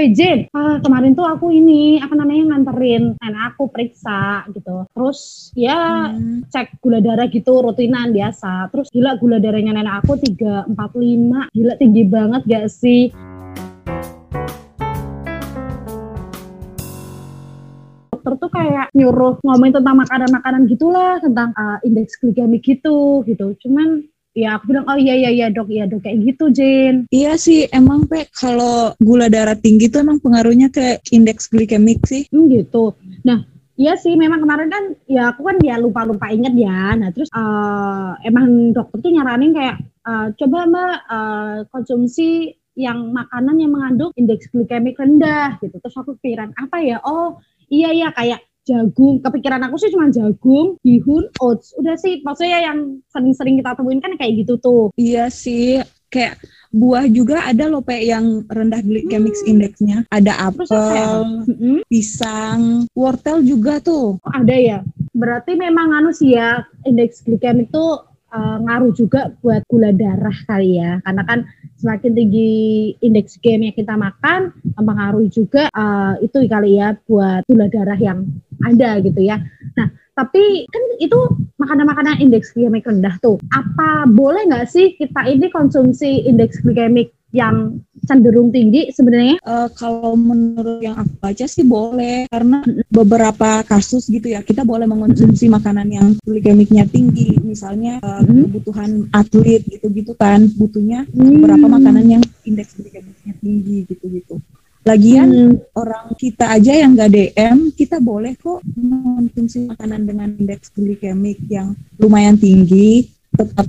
eh Jen, ah, kemarin tuh aku ini apa namanya nganterin nenek aku periksa gitu. Terus ya hmm. cek gula darah gitu rutinan biasa. Terus gila gula darahnya nenek aku 345. Gila tinggi banget gak sih? dokter tuh kayak nyuruh ngomongin tentang makanan-makanan gitulah tentang uh, indeks glikemik gitu gitu cuman ya aku bilang oh iya iya iya dok iya dok kayak gitu Jen iya sih emang pe kalau gula darah tinggi tuh emang pengaruhnya ke indeks glikemik sih hmm, gitu nah Iya sih, memang kemarin kan ya aku kan ya lupa-lupa inget ya. Nah terus uh, emang dokter tuh nyaranin kayak uh, coba mbak uh, konsumsi yang makanan yang mengandung indeks glikemik rendah gitu. Terus aku pikiran apa ya? Oh iya iya kayak jagung. Kepikiran aku sih cuma jagung bihun oats. Udah sih maksudnya yang sering-sering kita temuin kan kayak gitu tuh. Iya sih kayak buah juga ada loh pe yang rendah glycemic hmm. indexnya. Ada apel hmm. pisang wortel juga tuh. Oh, ada ya? Berarti memang anu sih ya indeks glikemik tuh uh, ngaruh juga buat gula darah kali ya. Karena kan semakin tinggi indeks game yang kita makan mempengaruhi juga uh, itu kali ya buat gula darah yang ada gitu ya. Nah, tapi kan itu makanan-makanan indeks glikemik rendah tuh. Apa boleh nggak sih kita ini konsumsi indeks glikemik yang cenderung tinggi sebenarnya? Uh, kalau menurut yang aku baca sih boleh karena beberapa kasus gitu ya kita boleh mengonsumsi makanan yang glikemiknya tinggi misalnya uh, kebutuhan atlet gitu-gitu kan butuhnya hmm. beberapa makanan yang indeks glikemiknya tinggi gitu-gitu. Lagian hmm. orang kita aja yang gak DM, kita boleh kok mengonsumsi makanan dengan indeks glikemik yang lumayan tinggi, tetap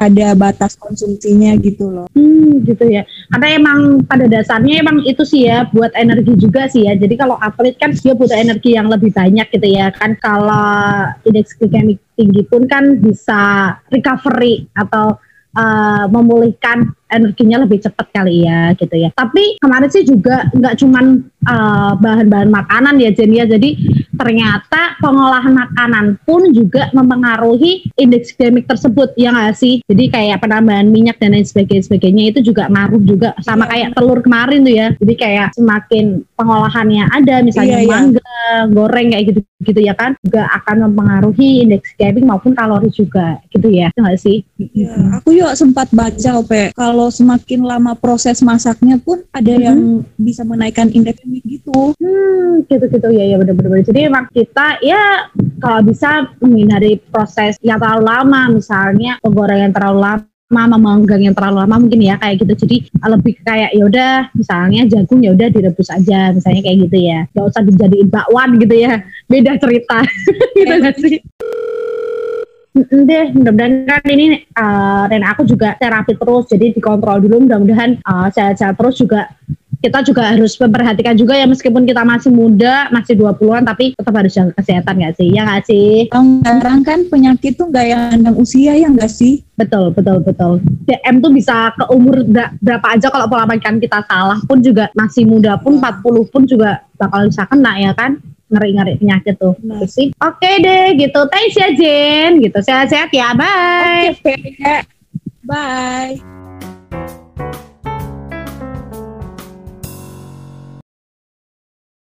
ada batas konsumsinya gitu loh. Hmm, gitu ya. Karena emang pada dasarnya emang itu sih ya buat energi juga sih ya. Jadi kalau atlet kan dia butuh energi yang lebih banyak gitu ya. Kan kalau indeks glikemik tinggi pun kan bisa recovery atau uh, memulihkan energinya lebih cepat kali ya gitu ya. Tapi kemarin sih juga nggak cuman uh, bahan-bahan makanan ya Jen ya. Jadi ternyata pengolahan makanan pun juga mempengaruhi indeks glikemik tersebut ya nggak sih? Jadi kayak penambahan minyak dan lain sebagainya, sebagainya itu juga ngaruh juga sama iya. kayak telur kemarin tuh ya. Jadi kayak semakin pengolahannya ada misalnya iya, iya. mangga, goreng kayak gitu gitu ya kan juga akan mempengaruhi indeks glikemik maupun kalori juga gitu ya, nggak sih? Iya, aku yuk sempat baca Ope kalau semakin lama proses masaknya pun ada hmm. yang bisa menaikkan indeks glikemik gitu. Hmm, gitu-gitu ya ya benar-benar. Jadi emang kita ya kalau bisa menghindari proses yang terlalu lama, misalnya penggorengan terlalu lama memanggang yang terlalu lama mungkin ya kayak gitu. Jadi lebih kayak ya udah misalnya jagung ya udah direbus aja misalnya kayak gitu ya. Gak usah dijadiin bakwan gitu ya. Beda cerita. Gitu gak sih? Deh mudah-mudahan kan ini uh, dan aku juga terapi terus jadi dikontrol dulu. Mudah-mudahan uh, sehat-sehat terus juga kita juga harus memperhatikan juga ya meskipun kita masih muda, masih 20-an tapi tetap harus jaga kesehatan gak sih? Ya gak sih? Sekarang kan penyakit tuh gak yang usia ya gak sih? Betul, betul, betul. DM tuh bisa ke umur berapa aja kalau pola makan kita salah pun juga masih muda pun 40 pun juga bakal bisa kena ya kan? ngeri-ngeri penyakit tuh. Nah. Sih. Oke okay deh gitu. Thanks ya Jen. Gitu. Sehat-sehat ya. Bye. Oke. Okay, Bye.